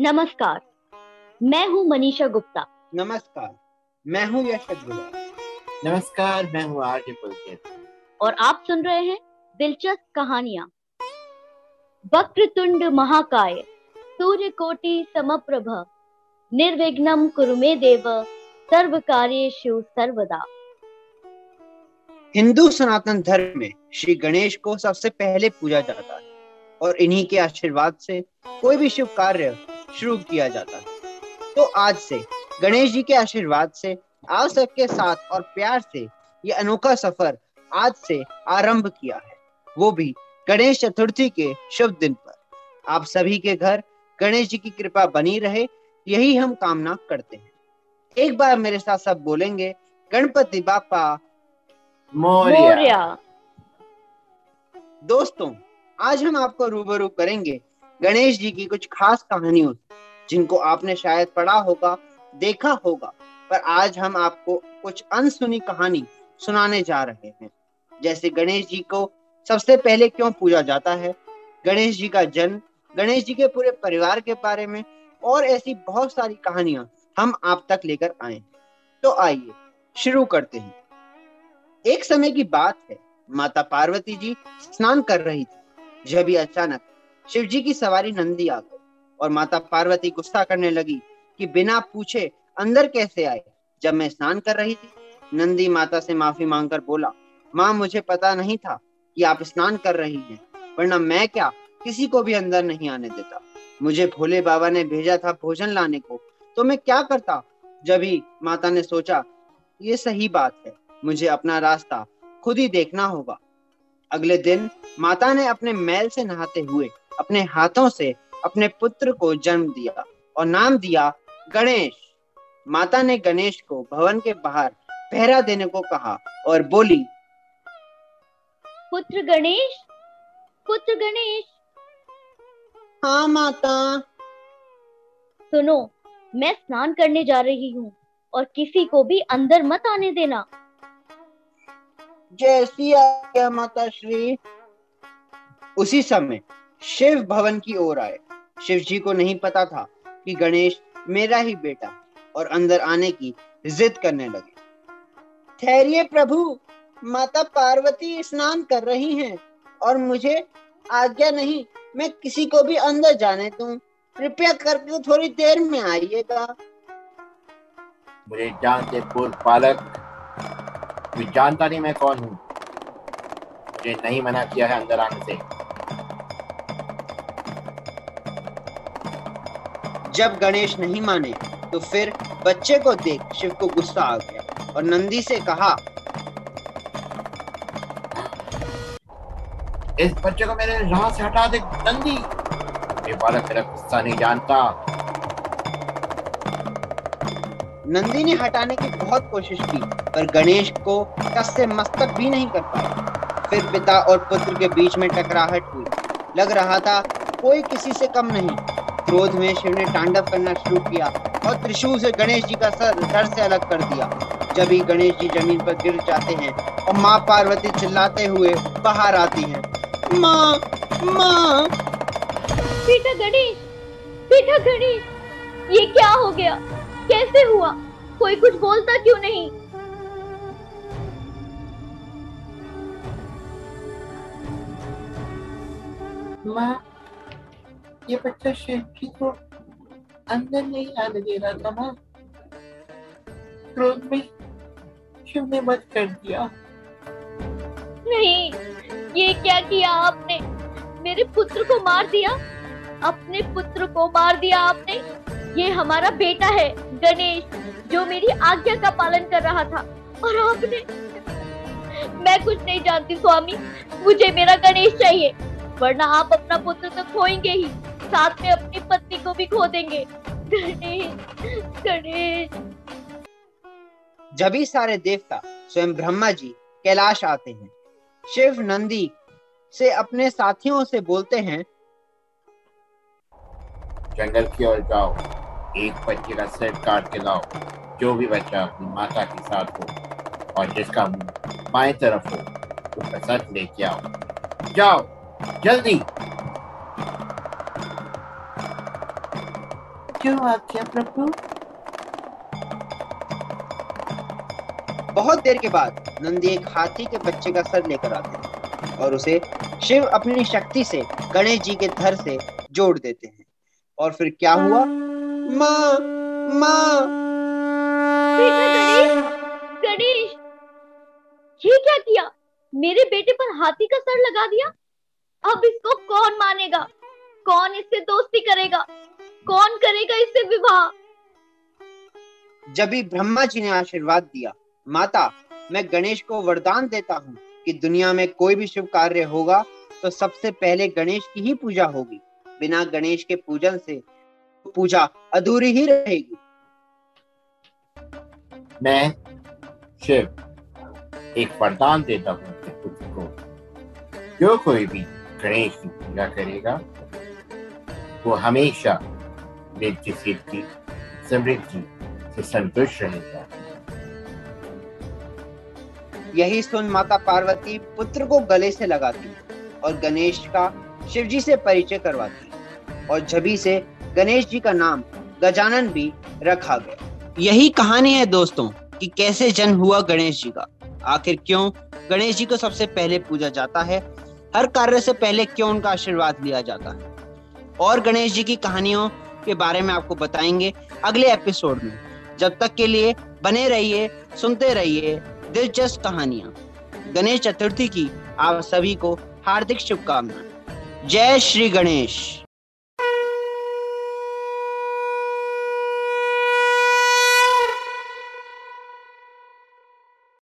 नमस्कार मैं हूँ मनीषा गुप्ता। नमस्कार मैं हूँ यश अग्रवाल। नमस्कार मैं हूँ आरजे पुलकित। और आप सुन रहे हैं दिलचस्प कहानियाँ। वक्रतुंड महाकाय सूर्य कोटि समप्रभ। निर्विघ्नम कुरुमे देव सर्व कार्येषु सर्वदा। हिंदू सनातन धर्म में श्री गणेश को सबसे पहले पूजा जाता है और इन्हीं के आशीर्वाद से कोई भी शुभ कार्य शुरू किया जाता है। तो आज से गणेश जी के आशीर्वाद से, आप सबके साथ और प्यार से ये अनोखा सफ़र आज से आरंभ किया है। वो भी गणेश चतुर्थी के शुभ दिन पर। आप सभी के घर गणेश जी की कृपा बनी रहे यही हम कामना करते हैं। एक बार मेरे साथ सब बोलेंगे गणपति बापा मोरिया। दोस्तों आज हम आपको रूबरू करेंगे गणेश जी की कुछ खास कहानियों जिनको आपने शायद पढ़ा होगा देखा होगा पर आज हम आपको कुछ अनसुनी कहानी सुनाने जा रहे हैं। जैसे गणेश जी को सबसे पहले क्यों पूजा जाता है? गणेश जी का जन्म गणेश जी के पूरे परिवार के बारे में और ऐसी बहुत सारी कहानियाँ हम आप तक लेकर आए तो आइए, शुरू करते हैं। एक समय की बात है, माता पार्वती जी स्नान कर रही थी। जब भी अचानक शिव जी की सवारी नंदी आ गई और माता पार्वती गुस्सा करने लगी कि बिना पूछे अंदर कैसे आए, जब मैं स्नान कर रही थी, नंदी माता से माफ़ी मांगकर बोला, माँ, मुझे पता नहीं था कि आप स्नान कर रही हैं, वरना मैं क्या किसी को भी अंदर नहीं आने देता। मुझे भोले बाबा ने भेजा था भोजन लाने को। तो मैं क्या करता? जब ही माता ने सोचा, ये सही बात है, मुझे अपना रास्ता खुद ही देखना होगा। अगले दिन माता ने अपने मैल से नहाते हुए अपने हाथों से अपने पुत्र को जन्म दिया और नाम दिया गणेश। माता ने गणेश को भवन के बाहर पहरा देने को कहा और बोली, पुत्र गणेश पुत्र गणेश हाँ माता। सुनो मैं स्नान करने जा रही हूँ और किसी को भी अंदर मत आने देना। जैसी आज्ञा माता श्री। उसी समय शिव भवन की ओर आए। शिव जी को नहीं पता था कि गणेश मेरा ही बेटा और अंदर आने की जिद करने लगे। ठहरिए प्रभु माता पार्वती स्नान कर रही हैं और मुझे आज्ञा नहीं मैं किसी को भी अंदर जाने दूँ। कृपया करके थोड़ी देर में आइएगा। मुझे जानते पूर्व पालक तू जानता नहीं मैं कौन हूँ? मुझे नहीं मना किया है अंदर आने से। जब गणेश नहीं माने तो फिर बच्चे को देख शिव को गुस्सा आ गया और नंदी से कहा इस बच्चे को मेरे राह से हटा दे, नंदी। ये बालक तेरा गुस्सा नहीं जानता। नंदी ने हटाने की बहुत कोशिश की, पर गणेश को कस से मस्तक भी नहीं कर पाया। फिर पिता और पुत्र के बीच में टकराहट हुई। लग रहा था कोई किसी से कम नहीं। क्रोध में शिव ने तांडव करना शुरू किया और त्रिशूल से गणेश जी का सर धड़ से अलग कर दिया। जब ही गणेश जी ज़मीन पर गिर जाते हैं और माँ पार्वती चिल्लाते हुए बाहर आती हैं माँ माँ। बेटा गणेश बेटा गणेश ये क्या हो गया? कैसे हुआ? कोई कुछ बोलता क्यों नहीं? माँ ये बच्चा शिव जी को अंदर नहीं आने दे रहा था माँ। क्रोध में शिव ने मत कर दिया। नहीं ये क्या किया आपने? मेरे पुत्र को मार दिया? अपने पुत्र को मार दिया आपने? ये हमारा बेटा है, गणेश, जो मेरी आज्ञा का पालन कर रहा था। और आपने मैं कुछ नहीं जानती स्वामी, मुझे मेरा गणेश चाहिए, वरना आप अपना पुत्र तो खोएँगे ही, साथ में अपनी पत्नी को भी खो देंगे। गणेश गणेश। जब ही सारे देवता स्वयं ब्रह्मा जी कैलाश आते हैं शिव नंदी से अपने साथियों से बोलते हैं जंगल की ओर जाओ एक बच्चे का सिर काट के लाओ जो भी बच्चा अपनी माता के साथ हो और जिसका मुँह बाएँ तरफ़ हो वो प्रसाद लेके आओ। जाओ जल्दी! क्यों आज्ञा प्रभु? बहुत देर के बाद नंदी एक हाथी के बच्चे का सर लेकर आते हैं और उसे शिव अपनी शक्ति से गणेश जी के धर से जोड़ देते हैं। और फिर क्या हुआ? माँ माँ। गणेश गणेश ये क्या किया? मेरे बेटे पर हाथी का सर लगा दिया? अब इसको कौन मानेगा? कौन इससे दोस्ती करेगा? कौन करेगा इससे विवाह? जब भी ब्रह्मा जी ने आशीर्वाद दिया माता, मैं गणेश को वरदान देता हूँ कि दुनिया में कोई भी शुभ कार्य होगा तो सबसे पहले गणेश की ही पूजा होगी। बिना गणेश के पूजन से पूजा अधूरी ही रहेगी। मैं शिव एक वरदान देता हूँ को जो कोई भी गणेश की पूजा करेगा, वो हमेशा नित्य सिद्धि समृद्धि से संतुष्ट रहेगा। यही सुन माता पार्वती पुत्र को गले से लगाती और गणेश का शिव जी से परिचय करवाती। और जभी से गणेश जी का नाम गजानन भी रखा गया। यही कहानी है दोस्तों कि कैसे जन्म हुआ गणेश जी का। आखिर क्यों गणेश जी को सबसे पहले पूजा जाता है? हर कार्य से पहले क्यों उनका आशीर्वाद लिया जाता है? और गणेश जी की कहानियों के बारे में आपको बताएँगे अगले एपिसोड में। जब तक के लिए बने रहिए, सुनते रहिए। दिलचस्प कहानियाँ। गणेश चतुर्थी की आप सभी को हार्दिक शुभकामनाएँ। जय श्री गणेश।